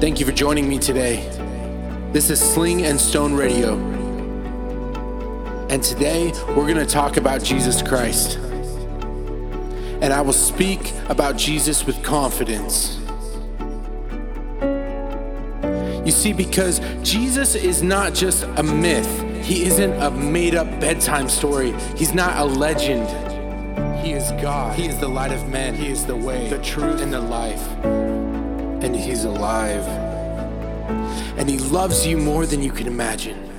Thank you for joining me today. This is Sling and Stone Radio. And today we're going to talk about Jesus Christ. And I will speak about Jesus with confidence. You see, because Jesus is not just a myth, He isn't a made up bedtime story, He's not a legend. He is God. He is the light of men. He is the way, the truth, and the life. And He's alive. And He loves you more than you can imagine.